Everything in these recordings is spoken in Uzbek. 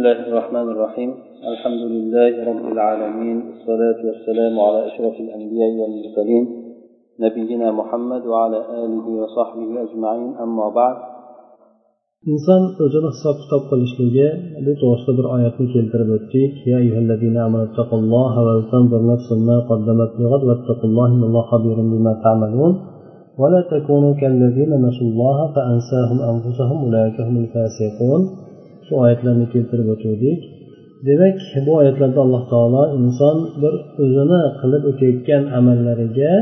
الله الرحمن الرحيم الحمد لله رب العالمين الصلاة والسلام على أشرف الأنبياء والمرسلين نبينا محمد وعلى آله وصحبه أجمعين أما بعد inson o'zini hisob kitob qilishligi bu to'g'risida bir oyatni keltirib o'tdik. ولا تكونوا كالذين نسوا الله فأنساهم أنفسهم أولئك هم الفاسقون shu oyatlarni keltirib o'tuvdik. Demak bu oyatlarda alloh taolo inson bir o'zini qilib o'tayotgan amallariga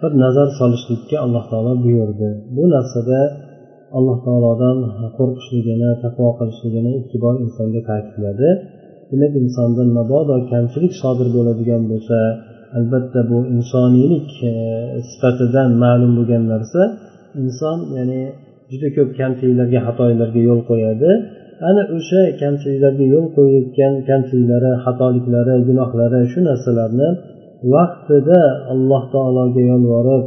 bir nazar solishlikka alloh taolo buyurdi. Bu narsada alloh taolodan qo'rqishligini taqvo qilishligini ikki bor insonga ta'kidladi. Demak insondan mabodo kamchilik sodir bo'ladigan bo'lsa albatta bu insoniylik e, sifatidan ma'lum bo'lgan narsa inson ya'ni juda ko'p kamchiliklarga xatolarga yo'l qo'yadi. Ana o'sha kamchiliklarga yo'l qo'yayotgan kamchiliklari xatoliklari gunohlari shu narsalarni vaqtida alloh taologa yolvorib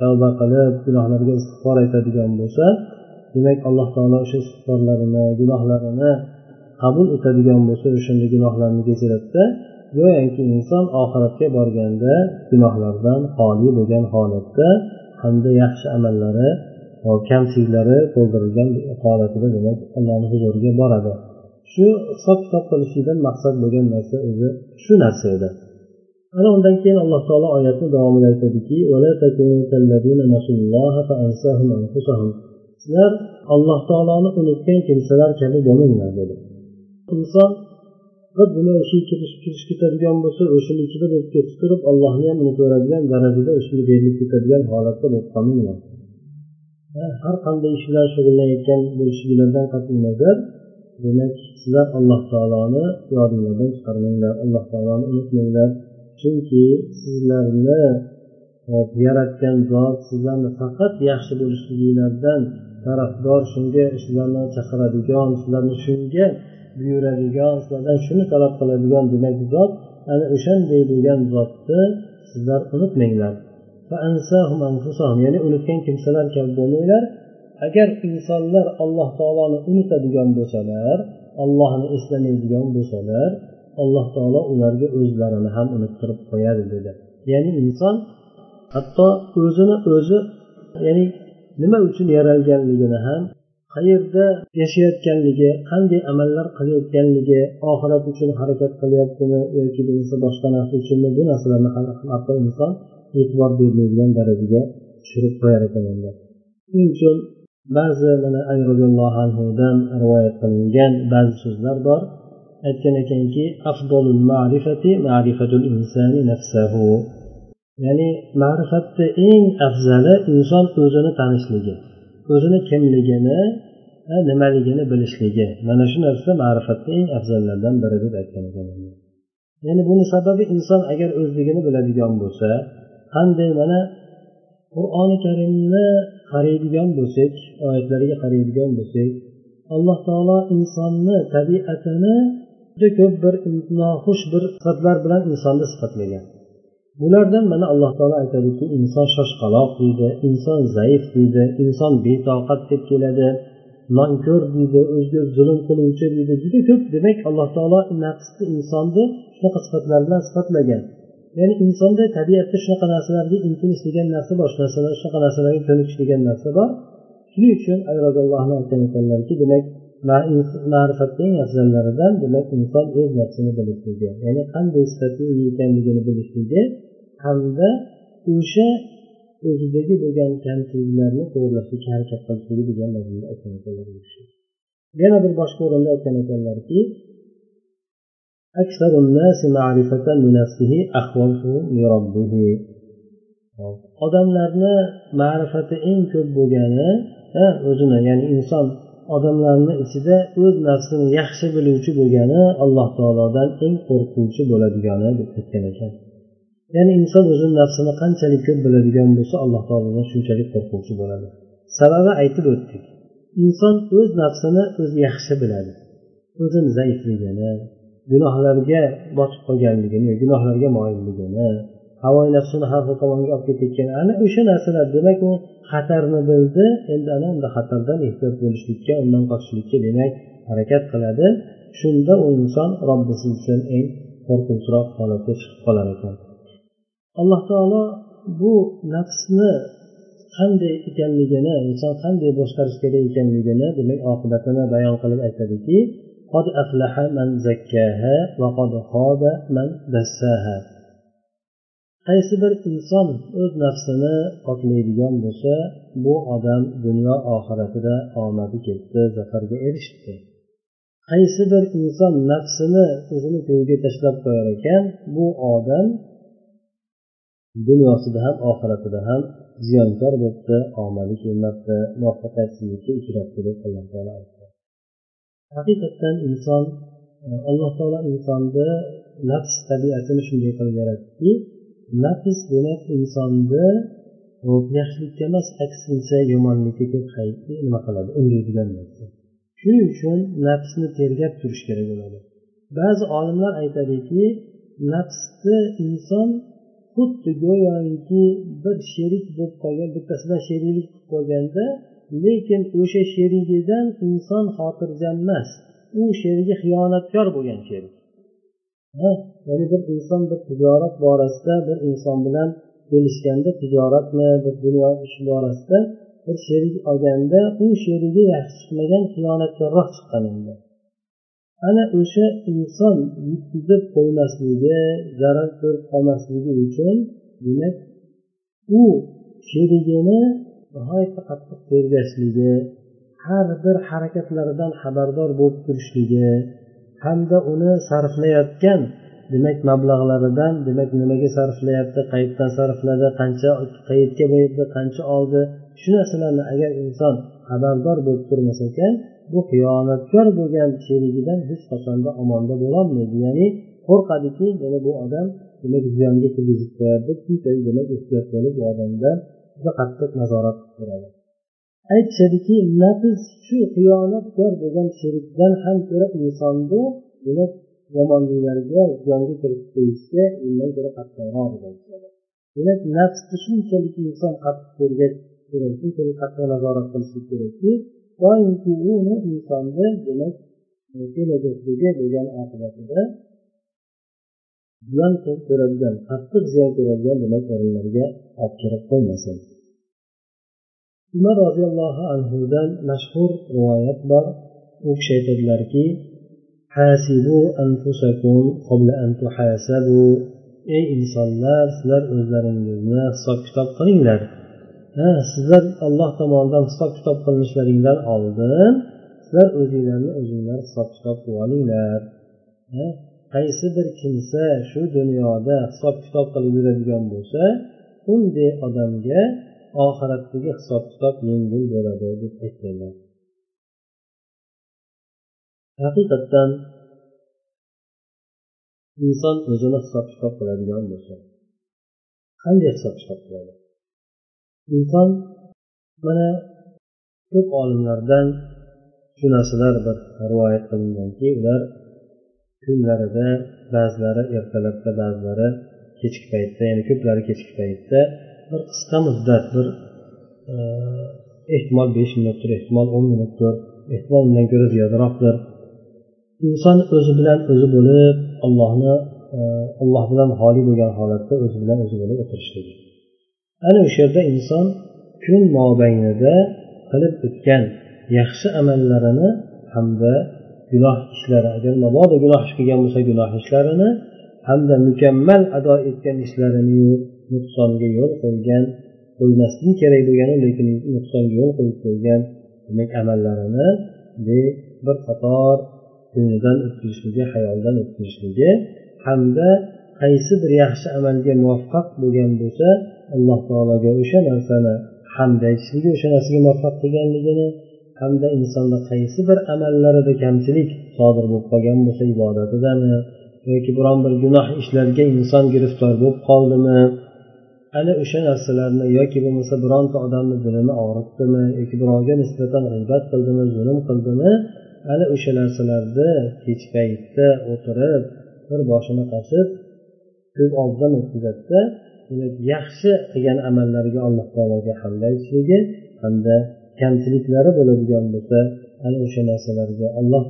tavba qilib gunohlarga istig'for aytadigan bo'lsa demak alloh taolo o'sha istig'forlarini gunohlarini qabul etadigan bo'lsa o'shanda gunohlarni kechiradida go'yoki inson oxiratga borganda gunohlardan xoli bo'lgan holatda hamda yaxshi amallari kamchiliklari to'ldirilgan holatida demak allohni huzuriga boradi. Shu hisob kitob qilishlikdan maqsad bo'lgan narsa o'zi shu narsa edi. Ana undan keyin alloh taolo oyatni davomida aytadiki sizlar alloh taoloni unutgan kimsalar kabi bo'lmanglar dedi. Inson bir dunyo ishiga kirish kirish ketadigan bo'lsa o'shani ichida bo'lib ketib turib allohni ham unutaveradigan darajada o'shanga berilib ketadigan holatda bo'lib qolmanglar har qanday ish bilan shug'ullanayotgan bo'lishinglardan qat'iy nazar demak sizlar alloh taoloni yodinglardan chiqarmanglar alloh taoloni unutmanglar. Chunki sizlarni e, yaratgan zot sizlarni faqat yaxshi bo'lishliginglardan tarafdor shunga sizlarni chaqiradigan sizlarni shunga buyuradigan sizlardan shuni talab qiladigan demak zot ana o'shanday bo'lgan zotni sizlar unutmanglar. Ya'ni unutgan kimsalar kabi bo'lmanglar. Agar insonlar alloh taoloni unutadigan bo'lsalar ollohni eslamaydigan bo'lsalar alloh taolo ularga o'zlarini ham unuttirib qo'yadi dedi. Ya'ni inson hatto o'zini o'zi ya'ni nima uchun yaralganligini ham qayerda yashayotganligi qanday amallar qilayotganligi oxirat uchun harakat qilyaptimi yoki bo'lmasa boshqa narsa uchunmi bu narsalarni hatto inson e'tibor bermaydigan darajaga tushirib qo'yar ekan endi shuning uchun ba'zi mana ali roziyallohu anhudan rivoyat qilingan ba'zi so'zlar bor. Aytgan ekanki afdolul ma'rifati ya'ni ma'rifatni eng afzali inson o'zini tanishligi o'zini kimligini nimaligini bilishligi. Mana shu narsa ma'rifatni eng afzallaridan biri deb aytgan ekan ya'ni buni sababi inson agar o'zligini biladigan bo'lsa qanday mana qur'oni karimni qaraydigan bo'lsak oyatlariga qaraydigan bo'lsak alloh taolo insonni tabiatini juda ko'p bir noxush bir sifatlar bilan insonni sifatlagan. Bulardan mana alloh taolo aytadiki inson shoshqaloq deydi inson zaif deydi inson betoqat deb keladi nonko'r deydi o'ziga zulm qiluvchi deydi juda ko'p. Demak alloh taolo nafsni insonni shunaqa sifatlar bilan sifatlagan. Ya'ni insonda tabiatda shunaqa narsalarga intilish degan narsa bor narsalar shunaqa narsalarga ko'nikish degan narsa bor. Shuning uchun alloh aytgan ekanlarki demak ma'rifatni eng afzallaridan demak inson o'z nafsini bilishligi ya'ni qanday sifatli ekanligini bilishligi hamda o'sha o'zidagi bo'lgan kamchiliklarni to'g'irlashga harakat qilishligi degan mazmunda aytgan ekanlar yana bir boshqa o'rinda aytgan ekanlarki أكثر الناس معرفة بنفسه أخوفهم لربه odamlarni ma'rifati eng ko'p bo'lgani o'zini ya'ni inson odamlarni ichida o'z nafsini yaxshi biluvchi bo'lgani alloh taolodan eng qo'rquvchi bo'ladigani deb aytgan ekan ya'ni inson o'zini nafsini qanchalik ko'p biladigan bo'lsa alloh taolodan shunchalik qo'rquvchi bo'ladi sababi aytib o'tdik inson o'z nafsini o'zi yaxshi biladi o'zini zaifligini gunohlarga botib qolganligini gunohlarga moyilligini havoyi nafsini har xil tomonga olib ketayotgan ana o'sha narsalar. Demak u xatarni bildi. Endi ana unda xatardan ehtiyot bo'lishlikka undan qochishlikka demak harakat qiladi. Shunda u inson robbisi uchun eng qo'rqinchroq holatga chiqib qolar ekan. Alloh taolo bu nafsni qanday ekanligini inson qanday boshqarish kerak ekanligini demak oqibatini bayon qilib aytadiki قد أفلح من زكاها وقد خاب من دساها qaysi bir inson o'z nafsini poklaydigan bo'lsa bu odam dunyo oxiratida omadi kelibdi zafarga erishibdi qaysi bir inson nafsini o'zini ko'yiga tashlab qo'yar ekan bu odam dunyosida ham oxiratida ham ziyonkor bo'libdi omadi kelmabdi muvaffaqiyatsizlikka uchrabdi deb alloh taolo aytdi Haqiqatdan inson e, alloh taolo insonni nafs tabiatini shunday qilib yaratdiki nafs demak insonni yaxshilikka emas aksincha yomonlikka ko'p nima qiladi? Undaydigan narsa shuning uchun nafsni tergab turish kerak bo'ladi. Ba'zi olimlar aytadiki nafsni inson xuddi go'yoki bir sherik bo'lib qolgan bittasidan sheriklik qilib qo'yganda lekin o'sha sherigidan inson xotirjam emas. U sherigi xiyonatkor bo'lgan sherik. Ya'ni bir inson bir tijorat borasida bir inson bilan kelishganda tijoratmi bir dunyo ishi borasida bir sherik olganda u sherigi yaxshi chiqmagan xiyonatkorroq chiqqan endi. Ana o'sha inson yutqizib qo'ymasligi zarar ko'rib qolmasligi uchun demak u sherigini nihoyatda qattiq tergashligi har bir harakatlaridan xabardor bo'lib turishligi hamda uni sarflayotgan demak mablag'laridan demak nimaga sarflayapti qayerdan sarfladi qancha qayerga berdi qancha oldi shu narsalarni agar inson xabardor bo'lib turmas ekan bu xiyonatkor bo'lgan sherigidan hech qachonda omonda bo'lolmaydi. Ya'ni qo'rqadiki mana bu odam demak ziyonga kirgizib qo'yadi demak ehtiyot bo'lib bu odamdan juda qattiq nazorat qilib aytishadiki nafs shu xiyonatkor bo'lgan sherikdan ham ko'ra insonni demak yomonliklarga ziyonga kirib qo'yishga undan ko'ra qattiqroq demak nafsni shunchalik inson qattiq ko'rgach kerak shunchalik qattiq nazorat qilishi kerakki doimki uni insonni demak e, kelajakdagi bo'lgan oqibatida ziyon ko'radigan qattiq ziyon ko'radigan demak o'rinlarga olib kirib qo'ymasin. Umar roziyallohu anhudan mashhur rivoyat bor. U kishi aytadilarki ey insonlar sizlar o'zlaringizni hisob kitob qilinglar. Ha sizlar alloh tomonidan hisob kitob qilinishlaringdan oldin sizlar o'zinglarni o'zinglar hisob kitob qilib olinglar. Qaysi bir kimsa shu dunyoda hisob kitob qilib yuradigan bo'lsa unday odamga oxiratdagi hisob kitob yengil bo'ladi deb aytganlar. Haqiqatdan inson o'zini hisob kitob qiladigan bo'lsa qanday hisob kitob qiladi? Inson mana ko'p olimlardan shu narsalar bir rivoyat qilinganki ular kunlarida ba'zilari ertalabda ba'zilari kechki paytda ya'ni ko'plari kechki paytda bir qisqa muddat bir e, ehtimol besh minutdir ehtimol o'n minutdir ehtimol undan ko'ra ziyodaroqdir inson o'zi bilan o'zi bo'lib allohni e, alloh bilan xoli bo'lgan holatda o'zi bilan o'zi bo'lib o'tirishligi ana o'sha yerda inson kun mobaynida qilib o'tgan yaxshi amallarini hamda gunoh ishlari agar mabodo gunoh ish qilgan bo'lsa gunoh ishlarini hamda mukammal ado etgan ishlarini nuqsonga yo'l qo'ygan qo'ymasligi kerak bo'lgani lekin nuqsonga yo'l qo'yib qo'ygan demak amallarini bir qator ko'nglidan o'tkazishligi hayoldan o'tkazishligi hamda qaysi bir yaxshi amalga muvaffaq bo'lgan bo'lsa alloh taologa o'sha narsani hamd aytishligi o'sha narsaga muvaffaq qilganligini hamda insonda qaysi bir amallarida kamchilik sodir bo'lib qolgan bo'lsa ibodatidami yoki biron bir gunoh ishlarga inson giriftor bo'lib qoldimi? Ana o'sha narsalarni yoki bo'lmasa bironta odamni dilini og'ritdimi yoki birovga nisbatan g'iybat qildimi zulm qildimi ana o'sha narsalarni kech paytda o'tirib bir boshini qasib ko'z oldidan o'tkazadida yaxshi qilgan amallariga alloh taologa hamda aytishligi hamda kamchiliklari bo'ladigan bo'lsa ana o'sha narsalarga alloh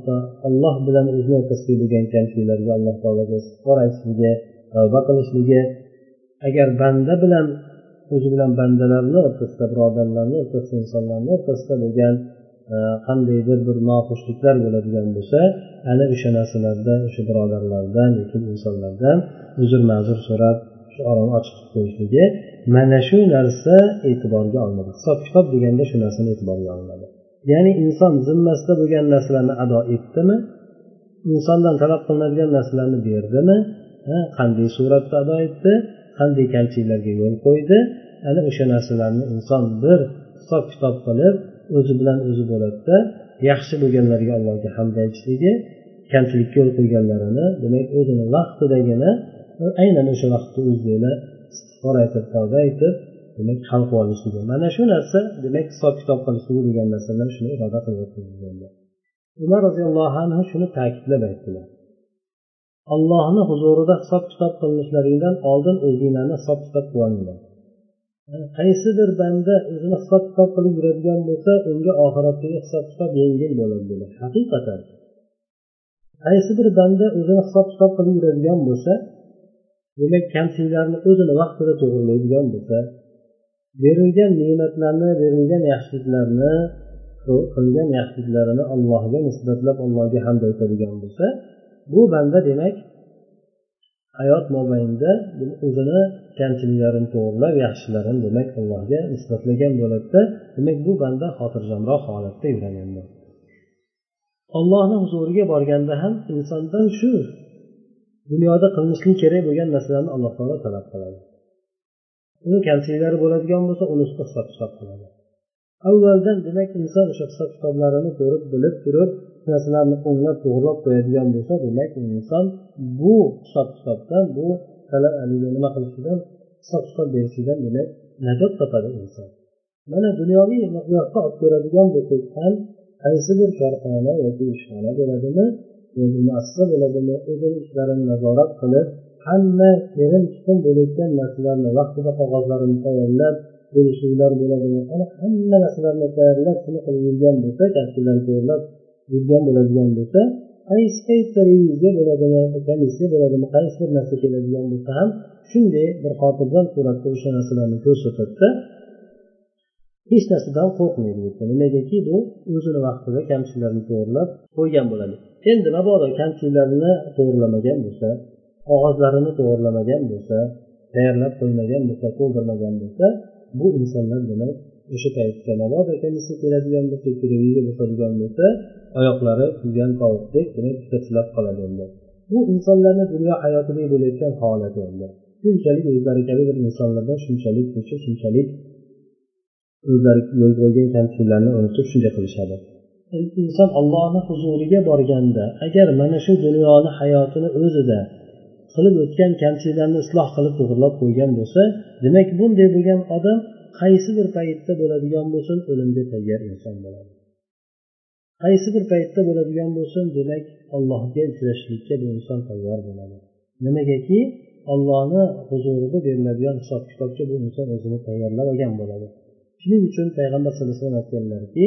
alloh bilan o'zini o'rtasida bo'lgan kamchiliklarga alloh taologa istig'for aytishligi tavba qilishligi agar banda bilan o'zi bilan bandalarni o'rtasida birodarlarni o'rtasida insonlarni o'rtasida bo'lgan e, qandaydir bir noxushliklar bo'ladigan bo'lsa ana o'sha narsalarda o'sha birodarlardan yoki insonlardan uzr ma'zur so'rab shu orani ochiq qilib qo'yishligi mana shu narsa e'tiborga olinadi. Hisob kitob deganda shu narsani e'tiborga olinadi. Ya'ni inson zimmasida bo'lgan narsalarni ado etdimi? Insondan talab qilinadigan narsalarni berdimi? Qanday suratda ado etdi? Qanday kamchiliklarga yo'l qo'ydi? Ana o'sha narsalarni inson bir hisob kitob qilib o'zi bilan o'zi bo'ladida yaxshi bo'lganlarga allohga hamd aytishligi kamchilikka yo'l qo'yganlarini demak o'zini vaqtidagina aynan o'sha vaqtda o'zida istig'for aytib tavba aytib demak hal qilib olishligi mana shu narsa demak hisob kitob qilishligi degan narsalar shuni iroda qilyapti umar roziyallohu anhu shuni ta'kidlab aytdilar. Allohni huzurida hisob kitob qilinishlaringdan oldin o'zinglarni hisob kitob qilolinglar qaysidir banda o'zini hisob kitob qilib yuradigan bo'lsa unga oxiratdagi hisob kitob yengil bo'ladi dedi haqiqatan. Qaysi bir banda o'zini hisob kitob qilib yuradigan bo'lsa demak kamchiliklarni o'zini vaqtida to'g'irlaydigan bo'lsa berilgan ne'matlarni berilgan yaxshiliklarni qilgan yaxshiliklarini allohga nisbatlab allohga hamd aytadigan bo'lsa bu banda demak hayot mobaynida o'zini kamchiliklarini to'g'irlab yaxshilarini demak allohga nisbatlagan bo'ladida demak bu banda xotirjamroq holatda yuradi ollohni huzuriga borganda ham insondan shu dunyoda qilinishligi kerak bo'lgan narsalarni alloh taolo talab qiladi. Uni kamchiliklari bo'ladigan bo'lsa unisida hisob kitob qiladi. Avvaldan demak inson o'sha hisob kitoblarini ko'rib bilib turib narsalarni o'nglab to'g'irlab qo'yadigan bo'lsa demak inson bu hisob kitobdan bu nima qilishidan hisob kitob berishidan demak najot topadi inson. Mana dunyoviy miqyosda olib ko'radigan bo'lsak ham qaysi bir korxona yoki ishxona bo'ladimi yoki muassa bo'ladimi o'zini ishlarini nazorat qilib hamma terim chiqim bo'layotgan narsalarni vaqtida qog'ozlarini tayyorlab kelishuvlar bo'ladimi ana hamma narsalarni tayyorlab shuni qilib yurgan bo'lsa kasblarni tayyorlab yurgan bo'ladigan bo'lsa qaysi paytda reviziya bo'ladimi komissiya bo'ladimi qaysi bir narsa keladigan bo'lsa ham shunday bir xotirjam suratda o'sha narsalarni ko'rsatadida hech narsadan qo'rqmaydi nimagaki bu o'zini vaqtida kamchiliklarni to'g'irlab qo'ygan bo'ladi. Endi mabodo kamchiliklarini to'g'irlamagan bo'lsa qog'ozlarini to'g'irlamagan bo'lsa tayyorlab qo'ymagan bo'lsa to'ldirmagan bo'lsa bu insonlar demak o'sha paytda mabodo komissiya keladigan bo'lsa bo'ladigan bo'lsa oyoqlari kuygan tovuqdek demak titrab qoladi endi bu insonlarni dunyo hayotida bo'layotgan holati endi. Shunchalik o'zlari kabi bir insonlardan shunchalik ko'cha shunchalik o'zlari yo'l qo'ygan kamchiliklarni unutib shunday qilishadi. Inson ollohni huzuriga borganda agar mana shu dunyoni hayotini o'zida qilib o'tgan kamchiliklarni isloh qilib to'g'irlab qo'ygan bo'lsa demak bunday bo'lgan odam qaysi bir paytda bo'ladigan bo'lsin o'limga tayyor inson bo'ladi. Qaysi bir paytda bo'ladigan bo'lsin demak allohga uchrashlikka bu inson tayyor bo'ladi. Nimagaki? Ollohni huzurida beriladigan hisob kitobga bu inson o'zini tayyorlab olgan bo'ladi. Shuning uchun payg'ambar sallallohu alayhi vasallam aytganlarki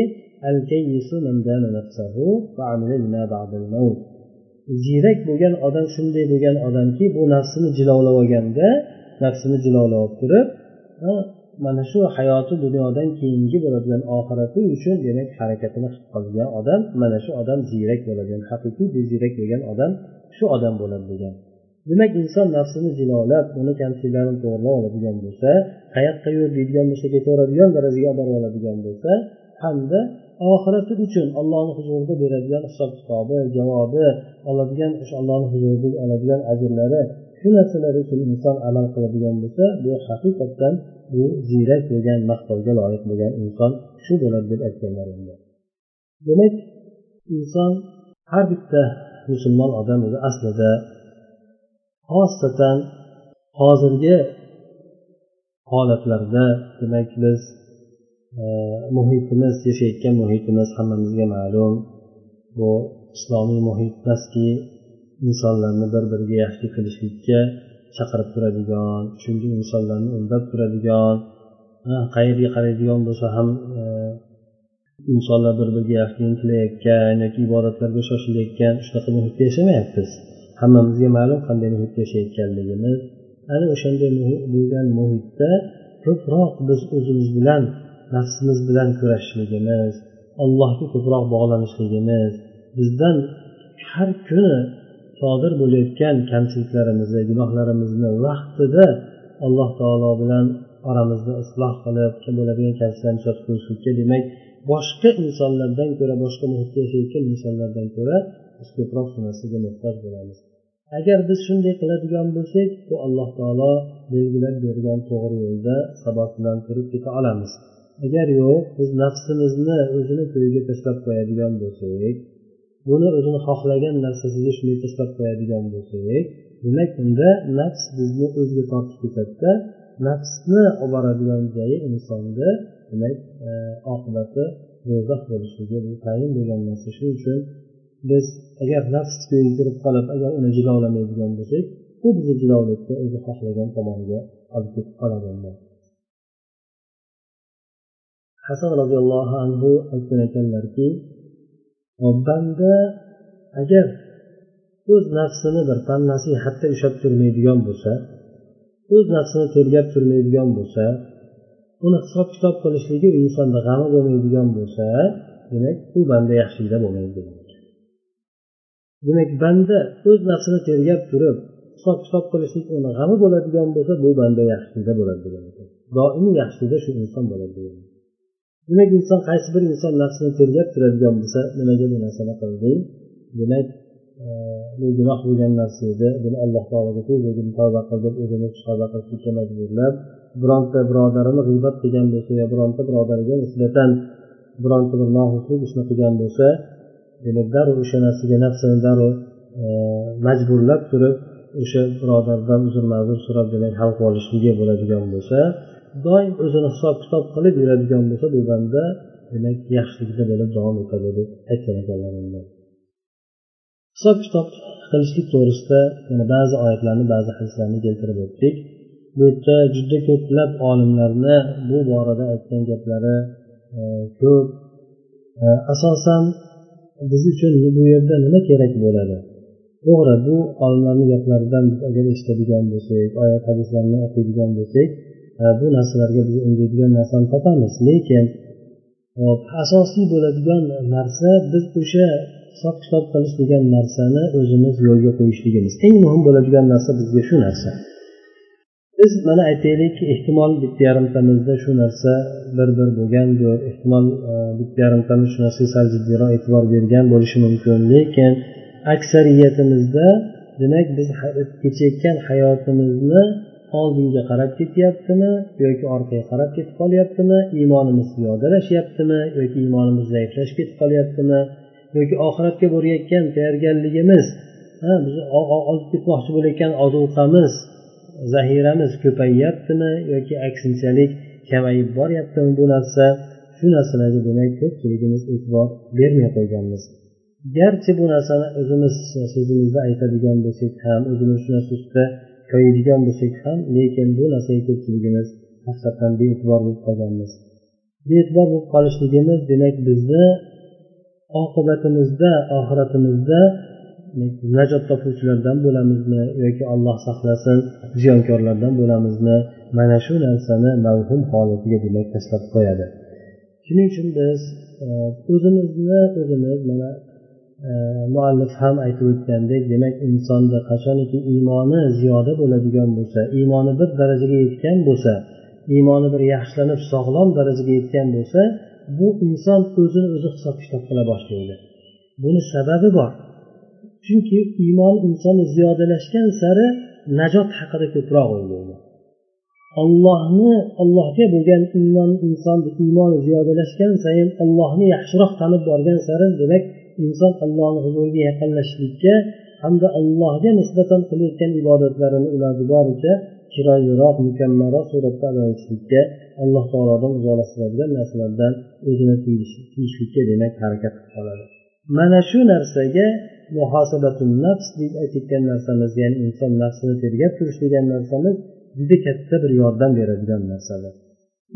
ziyrak bo'lgan odam shunday bo'lgan odamki bu nafsini jilovlab olganda nafsini jilovlab olib turib mana shu hayoti dunyodan keyingi bo'ladigan oxirati uchun demak harakatini qilib qolgan odam mana shu odam ziyrak bo'ladigan haqiqiy ziyrak bo'lgan odam shu odam bo'ladi degan. Demak inson nafsini jilolab uni kamchiliklarini to'g'irlab oladigan bo'lsa qayoqqa yur deydigan bo'lsa ketaveradigan darajaga olib borib oladigan bo'lsa hamda oxirati uchun allohni huzurida beradigan hisob kitobi javobi oladigan o'sha allohni huzurida oladigan ajrlari shu narsalar uchun inson amal qiladigan bo'lsa bu haqiqatdan bu ziyrak bo'lgan maqtovga loyiq bo'lgan inson shu bo'ladi deb aytganlar demak inson har bitta musulmon odam o'zi aslida xosatan hozirgi holatlarda demak biz e, muhitimiz yashayotgan muhitimiz hammamizga ma'lum. Bu islomiy muhit emaski insonlarni bir biriga yaxshilik qilishlikka chaqirib turadigan shunga insonlarni undab turadigan qayerga qaraydigan bo'lsa ham e, insonlar bir biriga yaxshilik tilayotgan yoki ibodatlarga shoshilayotgan shunaqa muhitda yashamayapmiz. Hammamizga ma'lum qanday muhitda yashayotganligimiz ana o'shanday bo'lgan muhitda ko'proq biz o'zimiz bilan nafsimiz bilan kurashishligimiz allohga ko'proq bog'lanishligimiz bizdan har kuni sodir bo'layotgan kamchiliklarimizni gunohlarimizni vaqtida alloh taolo bilan oramizni isloh qilib bo'ladigan kamchiliklarni yozib qo'yishlikka demak boshqa insonlardan ko'ra boshqa muhitda yashayotgan insonlardan ko'ra biz ko'proq shu narsaga muhtoj bo'lamiz. Agar biz shunday qiladigan bo'lsak bu alloh taolo belgilab bergan to'g'ri yo'lda sabot bilan turib keta olamiz. Agar yo'q biz nafsimizni o'zini ko'yiga tashlab qo'yadigan bo'lsak buni o'zini xohlagan narsasiga shunday tashlab qo'yadigan bo'lsak demak unda nafs bizni o'ziga tortib ketadida nafsni olib boradigan joyi insonni demak e, oqibati do'zax bo'lishligi bu tayin bo'lgan narsa. Shuning uchun biz agar nafs ko'yiga kirib qolib agar uni jilovlamaydigan bo'lsak u bizni jilovlikda o'zi xohlagan tomoniga olib ketib qoladi hasan roziyallohu anhu aytgan ekanlarki banda agar o'z nafsini bir nasihatda ushlab turmaydigan bo'lsa o'z nafsini tergab turmaydigan bo'lsa uni hisob kitob qilishligi u insonni g'ami bo'lmaydigan bo'lsa demak u banda yaxshilikda bo'lmaydi demak. Banda o'z nafsini tergab turib hisob kitob qilishlik uni g'ami bo'ladigan bo'lsa bu banda yaxshilikda bo'ladi degan doimiy yaxshilikda shu inson bo'ladi degan demak inson qaysi bir inson nafsini tergab turadigan bo'lsa nimaga bu narsani qilding demak bu gunoh bo'lgan narsa edi. Buni alloh taologa tezligini tavba qilib o'zini tavba qilishlikka majburlab bironta birodarini g'iybat qilgan bo'lsa yo bironta birodariga nisbatan bironta bir noxushlik ishni qilgan bo'lsa demak darrov o'sha narsaga nafsini darrov majburlab turib o'sha birodardan uzr ma'zur so'rab demak hal qilib olishligi bo'ladigan bo'lsa doim o'zini hisob kitob qilib yuradigan bo'lsa bu banda demak yaxshilikda bo'lib davom etadi deb aytgan ekanlar hisob kitob qilishlik to'g'risida yana ba'zi oyatlarni ba'zi hadislarni keltirib o'tdik. Bu yerda juda ko'plab olimlarni bu borada aytgan gaplari e, ko'p. E, asosan biz uchun bu yerda nima kerak bo'ladi? To'g'ri bu olimlarni gaplaridan biz agar eshitadigan bo'lsak oyat hadislarni o'qiydigan bo'lsak bu narsalarga biz undaydigan narsani topamiz. Lekin asosiy bo'ladigan narsa biz o'sha hisob kitob qilish degan narsani o'zimiz yo'lga qo'yishligimiz. Eng muhim bo'ladigan narsa bizga shu narsa. Biz mana aytaylik ehtimol bitta yarimtamizda shu narsa bir bir bo'lgandir. Ehtimol e, bitta yarimtamiz shu narsaga sal jiddiyroq e'tibor bergan bo'lishi mumkin. Lekin aksariyatimizda demak biz kechayotgan hayotimizni oldinga qarab ketyaptimi yoki orqaga qarab ketib qolyaptimi iymonimiz ziyodalashyaptimi yoki iymonimiz zaiflashib ketib qolyaptimi yoki oxiratga borayotgan tayyorgarligimiz bizni olib ketmoqchi bo'layotgan ozuqamiz zahiramiz ko'payyaptimi yoki aksinchalik kamayib boryaptimi bu narsa shu narsalarga demak ko'pchiligimiz e'tibor bermay qo'yganmiz. Garchi bu narsani o'zimiz so'zimizda aytadigan bo'lsak ham o'zimiz shu narsa ustida koyiydigan bo'lsak ham lekin bu narsaga ko'pchiligimiz haqiqatdan bee'tibor bo'lib qolganmiz. Bee'tibor bo'lib qolishligimiz demak bizni oqibatimizda oxiratimizda najot topuvchilardan bo'lamizmi yoki alloh saqlasin ziyonkorlardan bo'lamizmi? Mana shu narsani mavhum holatiga demak tashlab qo'yadi. Shuning uchun biz e, o'zimizni o'zimiz mana muallif ham aytib o'tgandek demak insonda qachoniki iymoni ziyoda bo'ladigan bo'lsa iymoni bir darajaga yetgan bo'lsa iymoni bir yaxshilanib sog'lom darajaga yetgan bo'lsa bu inson o'zini o'zi hisob kitob qila boshlaydi. Buni sababi bor. Chunki iymon insonni ziyodalashgan sari najot haqida ko'proq o'ylaydi. Ollohni allohga bo'lgan iymon insonni iymoni ziyodalashgan sayin allohni yaxshiroq tanib borgan sari demak inson allohni huzuriga yaqinlashishlikka hamda allohga nisbatan qilayotgan ibodatlarini iloji boricha chiroyliroq mukammalroq suratda ado etishlikka alloh taolodan uzoqlashtiradigan narsalardan o'zini tiyishlikka demak harakat qilib qoladi. Mana shu narsaga muhosabatun nafs deb aytayotgan narsamiz ya'ni inson nafsini tergab turish degan narsamiz juda katta bir yordam beradigan narsadir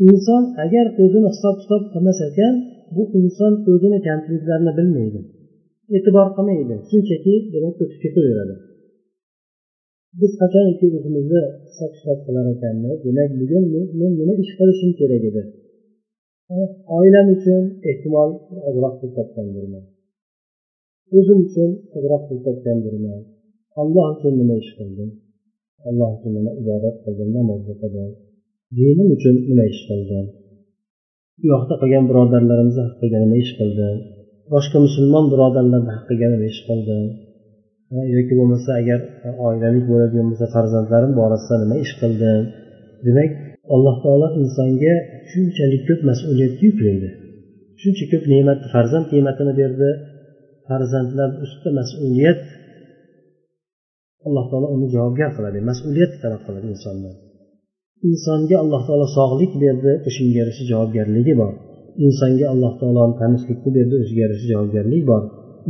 inson agar o'zini hisob kitob qilmas ekan bu inson o'zini kamchiliklarini bilmaydi. E'tibor qilmaydi. Shunchaki demak o'tib ketaveradi. Biz qachonki o'zimizni hisob kitob qilar ekanmiz demak bugun men nima ish qilishim kerak edi? Oilam uchun ehtimol ozroq pul topgandirman o'zim uchun ozroq pul topgandirman alloh uchun nima ish qildim? Alloh uchun nima ibodat qildim? Namoz o'qidim dinim uchun nima ish qildim? Bu yoqda qilgan birodarlarimizni haqqiga nima ish qildim boshqa musulmon birodarlarni haqqiga nima ish qildim yoki bo'lmasa agar oilalik bo'ladigan bo'lsa farzandlarim borasida nima ish qildim demak alloh taolo insonga shunchalik ko'p mas'uliyatni yuklaydi. Shuncha ko'p ne'mat farzand ne'matini berdi. Farzandlar ustida mas'uliyat alloh taolo uni javobgar qiladi mas'uliyat talab qiladi insondan. Insonga alloh taolo sog'lik berdi o'shanga yarasha javobgarligi bor. Insonga alloh taolo tanishlikni berdi o'ziga yarasha javobgarlik bor.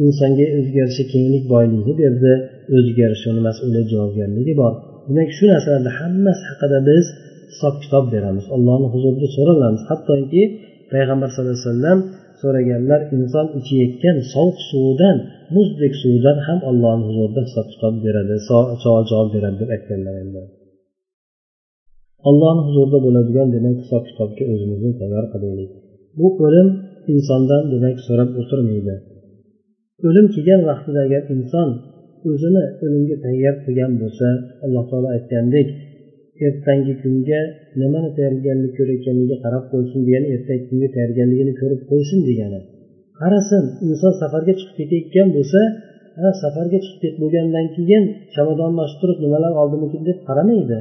Insonga o'ziga yarasha kenglik boylikni berdi o'ziga yarasha uni mas'uliyat javobgarligi bor. Demak shu narsalarni hammasi haqida biz hisob kitob beramiz allohni huzurida so'ralamiz. Hattoki payg'ambar sallallohu alayhi vasallam so'raganlar inson ichayotgan sovuq suvidan muzdek suvidan ham allohni huzurida hisob kitob beradi savol javob beradi deb aytganlar allohni huzurida bo'ladigan demak hisob kitobga o'zimizni tayyor qilaylik. Bu o'lim insondan demak so'rab o'tirmaydi. O'lim kelgan vaqtida agar inson o'zini o'limga tayyor qilgan bo'lsa alloh taolo aytgandek ertangi kunga nimani tayyorgarlik ko'rayotganiga qarab qo'ysin degani ertangi kunga tayyorgarligini ko'rib qo'ysin degani. Qarasin inson safarga chiqib ketayotgan bo'lsa ha safarga chiqib ketib bo'lgandan keyin chamadonni ochib turib nimalar oldimikin deb qaramaydi.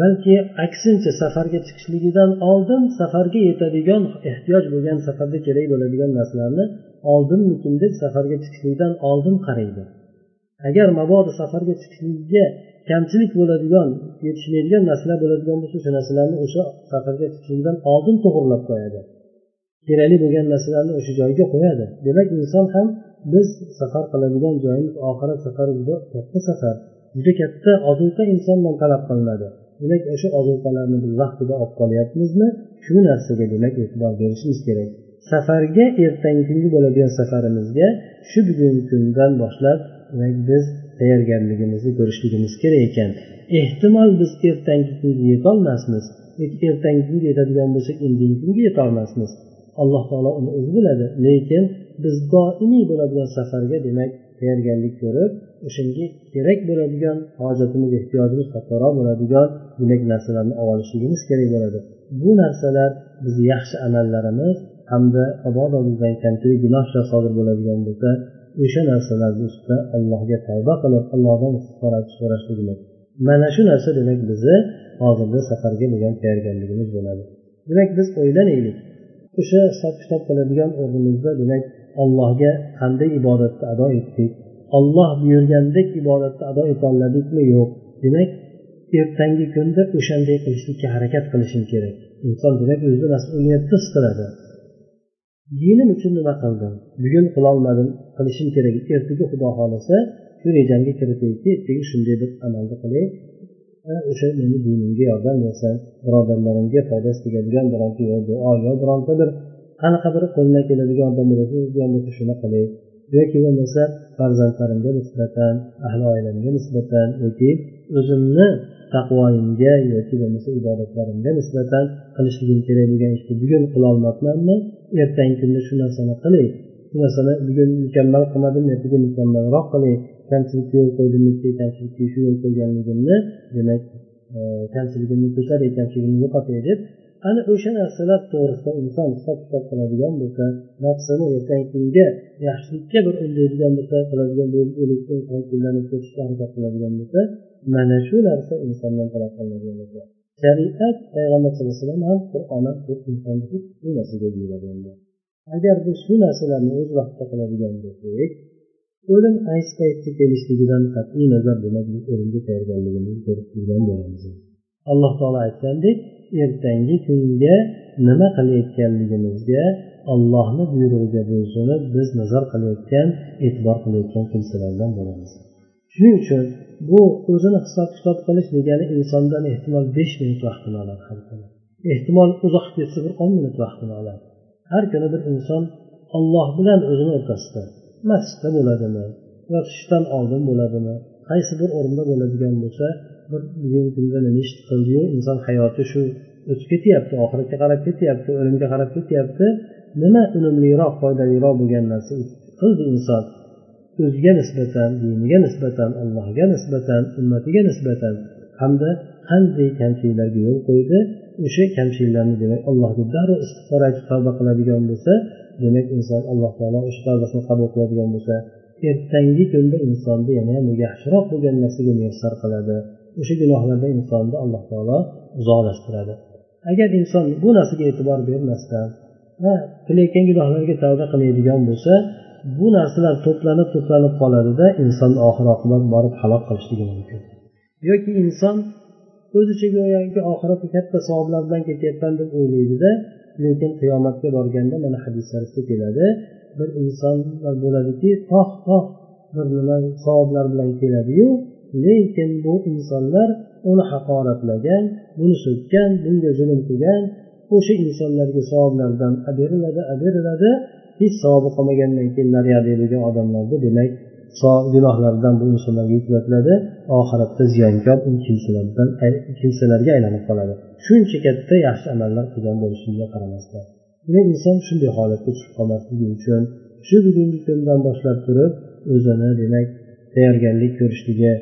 Balki aksincha safarga chiqishligidan oldin safarga yetadigan ehtiyoj bo'lgan safarda kerak bo'ladigan narsalarni oldinmikin deb safarga chiqishlikdan oldin qaraydi. Agar mabodo safarga chiqishligiga kamchilik bo'ladigan yetishmaydigan narsalar bo'ladigan bo'lsa o'sha narsalarni o'sha safarga chiqishlikdan oldin to'g'irlab qo'yadi. Kerakli bo'lgan narsalarni o'sha joyga qo'yadi. Demak inson ham biz safar qiladigan joyimiz oxirat safari juda katta safar juda katta ozuqa insondan talab qilinadi. Demak o'sha ozuqalarni biz vaqtida olib qolyapmizmi? Shu narsaga demak e'tibor berishimiz kerak. Safarga ertangi kungi bo'ladigan safarimizga shu bugungi kundan boshlab demak biz tayyorgarligimizni ko'rishligimiz kerak ekan. Ehtimol biz ertangi kunga yetolmasmiz ertangi kunga yetadigan bo'lsak endigi kunga yetolmasmiz. Alloh taolo uni o'zi biladi. Lekin biz doimiy bo'ladigan safarga demak tayyorgarlik ko'rib o'shanga kerak bo'ladigan hojatimiz ehtiyojimiz kattaroq bo'ladigan demak narsalarni olib olishligimiz kerak bo'ladi. Bu narsalar bizni yaxshi amallarimiz hamda mabodo bizdan kamchilik gunohlar sodir bo'ladigan bo'lsa o'sha narsalarni ustida allohga tavba qilib allohdan istig'forat so'rashligimiz. Mana shu narsa demak bizni hozirgi safarga bo'lgan tayyorgarligimiz bo'ladi. Demak biz o'ylanaylik. O'sha hisob kitob qiladigan o'rnimizda demak allohga qanday ibodatni ado etdik olloh buyurgandek ibodatni ado etoladikmi yo'q. Demak ertangi kunda o'shanday qilishlikka harakat qilishim kerak. Inson demak o'zini mas'uliyatni his qiladi dinim uchun nima qildim? Bugun qilolmadim qilishim kerak. Ertaga xudo xohlasa shu rejamga kiritayki ertaga shunday bir amalni qilay. O'sha meni dinimga yordam bersin birodarlarimga foydasi tegadigan bironta yo duo yo bironta bir qanaqa bir qo'limdan keladigan yordam bo'lsa shuni qilay. Yoki bo'lmasa farzandlarimga nisbatan ahli oilamga nisbatan yoki o'zimni taqvoyimga yoki bo'lmasa ibodatlarimga nisbatan qilishligim kerak bo'lgan ishni bugun qilolmabmanmi ertangi kunda shu narsani qilay. Shu narsani bugun mukammal qilmadim ertaga mukammalroq qilay. Kamchilikka yo'l qo'ydim kamchilikka shu yo'l qo'yganligimni demak e, kamchiligimni to'sar kamchiligimni yo'qotay deb ana o'sha narsalar to'g'risida inson hisob kitob qiladigan bo'lsa nafsini ertangi kunga yaxshilikka bir undaydigan bo'lsa qiladigan ko'rishga harakat qiladigan bo'lsa mana shu narsa insondan talab qilinadigan narsa shariat payg'ambar sallallohu alayhi vasallam ham qur'oni bu narsaga buyuradi agar biz shu narsalarni o'z vaqtida qiladigan bo'lsak o'lim qaysi paytda kelishligidan qat'iy nazar demak biz o'limga tayyorgarligimizni ko'rib turgan bo'lamiz. Alloh taolo aytgandek ertangi kunga nima qilayotganligimizga allohni buyrug'iga bo'ysunib biz nazar qilayotgan e'tibor qilayotgan kimsalardan bo'lamiz. Shuning uchun bu o'zini hisob kitob qilish degani insondan ehtimol besh minut vaqtini oladi ehtimol uzoq ketsa bir o'n minut vaqtini oladi. Har kuni bir inson olloh bilan o'zini o'rtasida masjidda bo'ladimi yotishdan oldin bo'ladimi qaysi bir o'rinda bo'ladigan bo'lsa bir bugungi kunda nima ish qildiyu inson hayoti shu o'tib ketyapti oxiratga qarab ketyapti o'limga qarab ketyapti. Nima unumliroq foydaliroq bo'lgan narsa qildi inson? O'ziga nisbatan diniga nisbatan allohga nisbatan ummatiga nisbatan hamda qanday kamchiliklarga yo'l qo'ydi? O'sha kamchiliklarni demak allohga darrov istig'for aytib tavba qiladigan bo'lsa demak inson alloh taolo o'sha tavbasini qabul qiladigan bo'lsa ertangi kunda insonni yana ham yaxshiroq bo'lgan narsaga muyassar qiladi. O'sha gunohlardan insonni alloh taolo uzoqlashtiradi. Agar inson bu narsaga e'tibor bermasdan qilayotgan gunohlarga tavba qilmaydigan bo'lsa bu narsalar to'planib to'planib qoladida inson oxir oqibat borib halok qilishligi mumkin. Yoki inson o'zicha go'yoki oxiratda katta savoblar bilan ketyapman deb o'ylaydida lekin qiyomatga borganda mana hadis keladi bir insonlar bo'ladiki toh toh bir nima savoblar bilan keladiyu lekin bu insonlar uni haqoratlagan buni so'kkan bunga zulm qilgan o'sha insonlarga savoblardan beriladi beriladi hech savobi qolmagandan keyin naryoqda bo'lgan odamlarga demak gunohlardan bu insonlarga yuklatiladi oxiratda ziyonkor kimsalardan kimsalarga aylanib qoladi. Shuncha katta yaxshi amallar qilgan bo'lishiga qaramasdan. Demak inson shunday holatga tushib qolmasligi uchun shu bugungi kundan boshlab turib o'zini demak tayyorgarlik ko'rishligi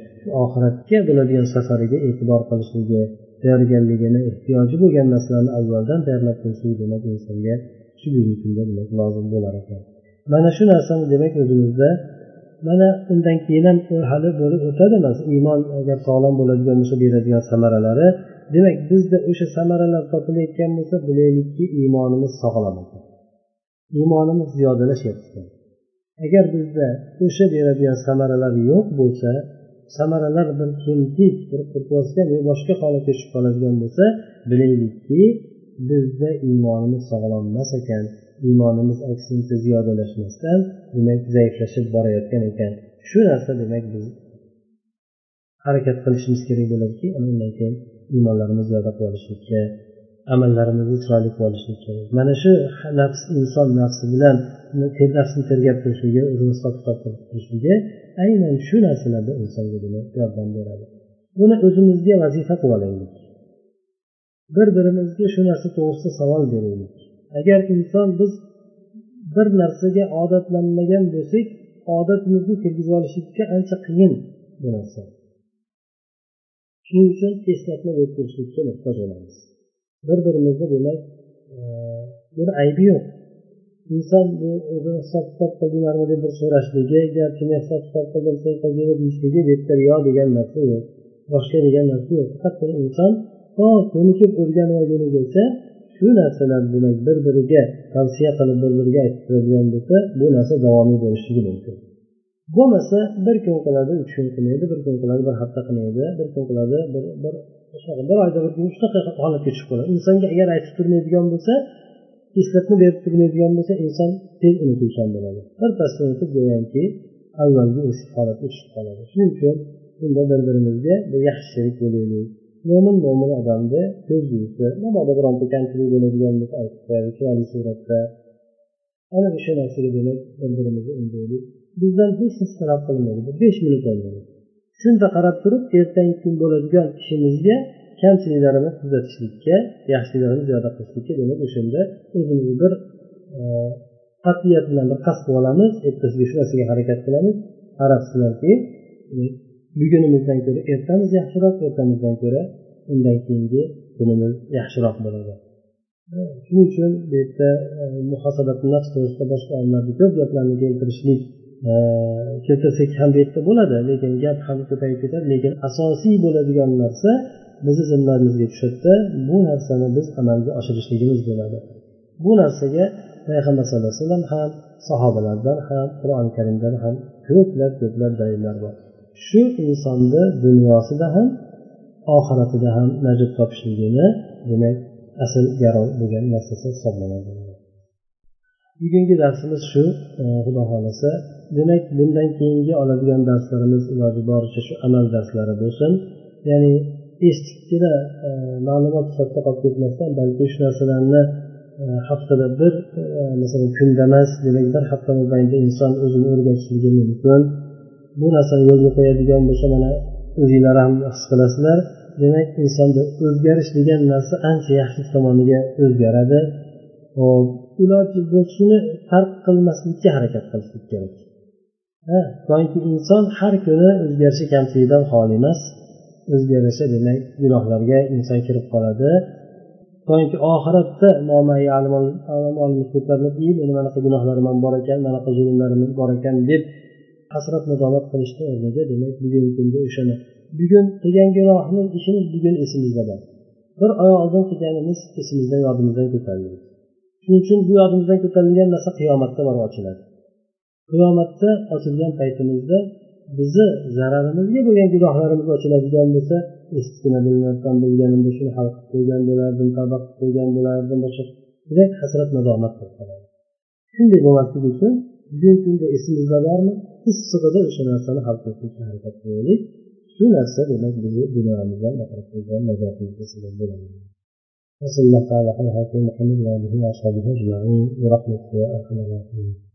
oxiratga bo'ladigan safariga e'tibor qilishligi tayyorgarligini ehtiyoji bo'lgan narsalarni avvaldan tayyorlab qo'yishligi demak insonga shu bugungi kunda demak lozim bo'lar ekan. Mana shu narsani demak o'zimizda mana undan keyin ham hali bo'lib o'tadi iymon agar sog'lom bo'ladigan bo'lsa beradigan samaralari demak bizda o'sha samaralar topilayotgan bo'lsa bilaylikki iymonimiz sog'lom ekan. Iymonimiz ziyodalashyapti agar bizda o'sha beradigan samaralar yo'q bo'lsa samaralar bir kemtik bir qurtmasgan yo boshqa holatga tushib qoladigan bo'lsa bilaylikki bizda iymonimiz sog'lom emas ekan iymonimiz aksincha ziyodalashmasdan demak zaiflashib borayotgan ekan. Shu narsa demak biz harakat qilishimiz kerak bo'ladiki undan keyin iymonlarimiz ziyoda qilishlikka amallarimizni chiroyli qilib kerak. Mana shu nafs inson nafsi bilan nafsni tergab turishligi o'zini hisob kitob qilib turishligi aynan shu narsalarda insonga yordam beradi. Buni o'zimizga vazifa qilib olaylik. Bir birimizga shu narsa to'g'risida savol beraylik. Agar inson biz bir narsaga odatlanmagan bo'lsak odatimizni kirgizib olishlikka ancha qiyin bu narsa. Shuning uchun eslatma berib turishlikka muhtoj bo'lamiz. Bir birimizni demak e, bir aybi yo'q. Inson bu o'zi hisob kitob qildinglarmi deb bir so'rashligi garchi men hisob kitob qildim sen qildingmi deyishligi bu yerda riyo degan narsa yo'q boshqa degan narsa yo'q. Faqatgina inson to ko'nikib o'rganib bo'lsa shu narsalar demak bir biriga tavsiya qilib bir biriga aytib turadigan bo'lsa bu narsa davomiy bo'lishligi mumkin. Bo'lmasa bir kun qiladi uch kun qilmaydi bir kun qiladi bir hafta qilmaydi bir kun qiladi bir bir oyda bir kun shunaqa holatga tushib qoladi. Insonga agar aytib turmaydigan bo'lsa eslatma berib turmaydigan bo'lsa inson tez unutuvchan bo'ladi. Birpasda unutib go'yoki avvalgi eski holatga tushib qoladi. Shuning uchun bunda bir birimizga bir yaxshi sherik bo'laylik. Mo'min mo'min odamni ko'z ko'zgusi mabodo bironta kamchilik bo'ladigan bo'lsa aytib qo'yadi chiroyli suratda. Ana o'sha narsaga demak bir birimizni undaylik bizdan hech narsa talab qilinmaydi bir besh minut oldin shunda qarab turib ertangi kun bo'ladigan ishimizga kamchiliklarini tuzatishlikka yaxshiliklarni ziyoda qilishlikka demak o'shanda o'zimizni bir e, qat'iyat bilan bir qasd qilib olamiz ertasiga shu narsaga harakat qilamiz. Qarabsizlarki e, bugunimizdan ko'ra ertamiz yaxshiroq ertamizdan ko'ra undan keyingi kunimiz yaxshiroq bo'ladi. E, shuning uchun bu yerda muhosabat nafs to'g'risida boshqa olimlarni ko'p gaplarni keltirishlik keltirsak ham bu yerda bo'ladi lekin gap ham ko'payib ketadi. Lekin asosiy bo'ladigan narsa bizni zimmamizga tushadida bu narsani biz amalga oshirishligimiz bo'ladi. Bu narsaga payg'ambar sallallohu alayhi vasallam ham sahobalardan ham qur'oni karimdan ham ko'plab ko'plab dalillar bor. Shu insonni dunyosida ham oxiratida ham najot topishligini demak asl garov bo'lgan narsasi hisoblanadi. Bugungi darsimiz shu e, xudo xohlasa demak bundan keyingi oladigan darslarimiz iloji boricha shu amal darslari bo'lsin. Ya'ni eshitibgina e, ma'lumot sifatida qolib ketmasdan balki shu narsalarni e, haftada bir masalan kunda emas demak bir hafta mobaynida inson o'zini o'rgatishligi mumkin. Bu narsani yo'lga qo'yadigan bo'lsa mana o'zinglar ham his qilasizlar. Demak insonda o'zgarish degan narsa ancha yaxshi tomoniga o'zgaradi. Hop iloji shuni farq qilmaslikka harakat qilishlik kerak. Toki inson har kuni o'zgarishi kamchiligidan xoli emas. O'zgarishi demak gunohlarga inson kirib qoladi. Toki oxiratda meni manaqa gunohlarim ham bor ekan manaqa zulmlarim bor ekan deb hasrat nadomat qilishni o'rniga demak bugungi kunda o'shani. Bugun qilgan gunohni ishimiz bugun esimizda bor. Bir oy oldin qilganimiz esimizdan yodimizdan ko'tariladi. Shuning uchun bu yodimizdan ko'tarilgan narsa qiyomatda borib ochiladi qiyomatda ochilgan paytimizda bizni zararimizga bo'lgan gunohlarimiz ochiladigan bo'lsa eskigina bilmasdan bilganimda shuni hal qilib qo'ygan bo'lardim tavba qilib qo'ygan bo'lardim boshqa hasrat nadomat qilib qoladi. Shunday bo'lmasligi uchun bugungi kunda esimizda bormi? Issig'ida o'sha narsani hal qilishga harakat qilaylik. Shu narsa demak bizni dunyomizdan oxiratimizdan najotimizga sabab bo'ladi. وصلى الله تعالى على محمد وعلى آله وصحبه أجمعين برحمتك يا أرحم الراحمين.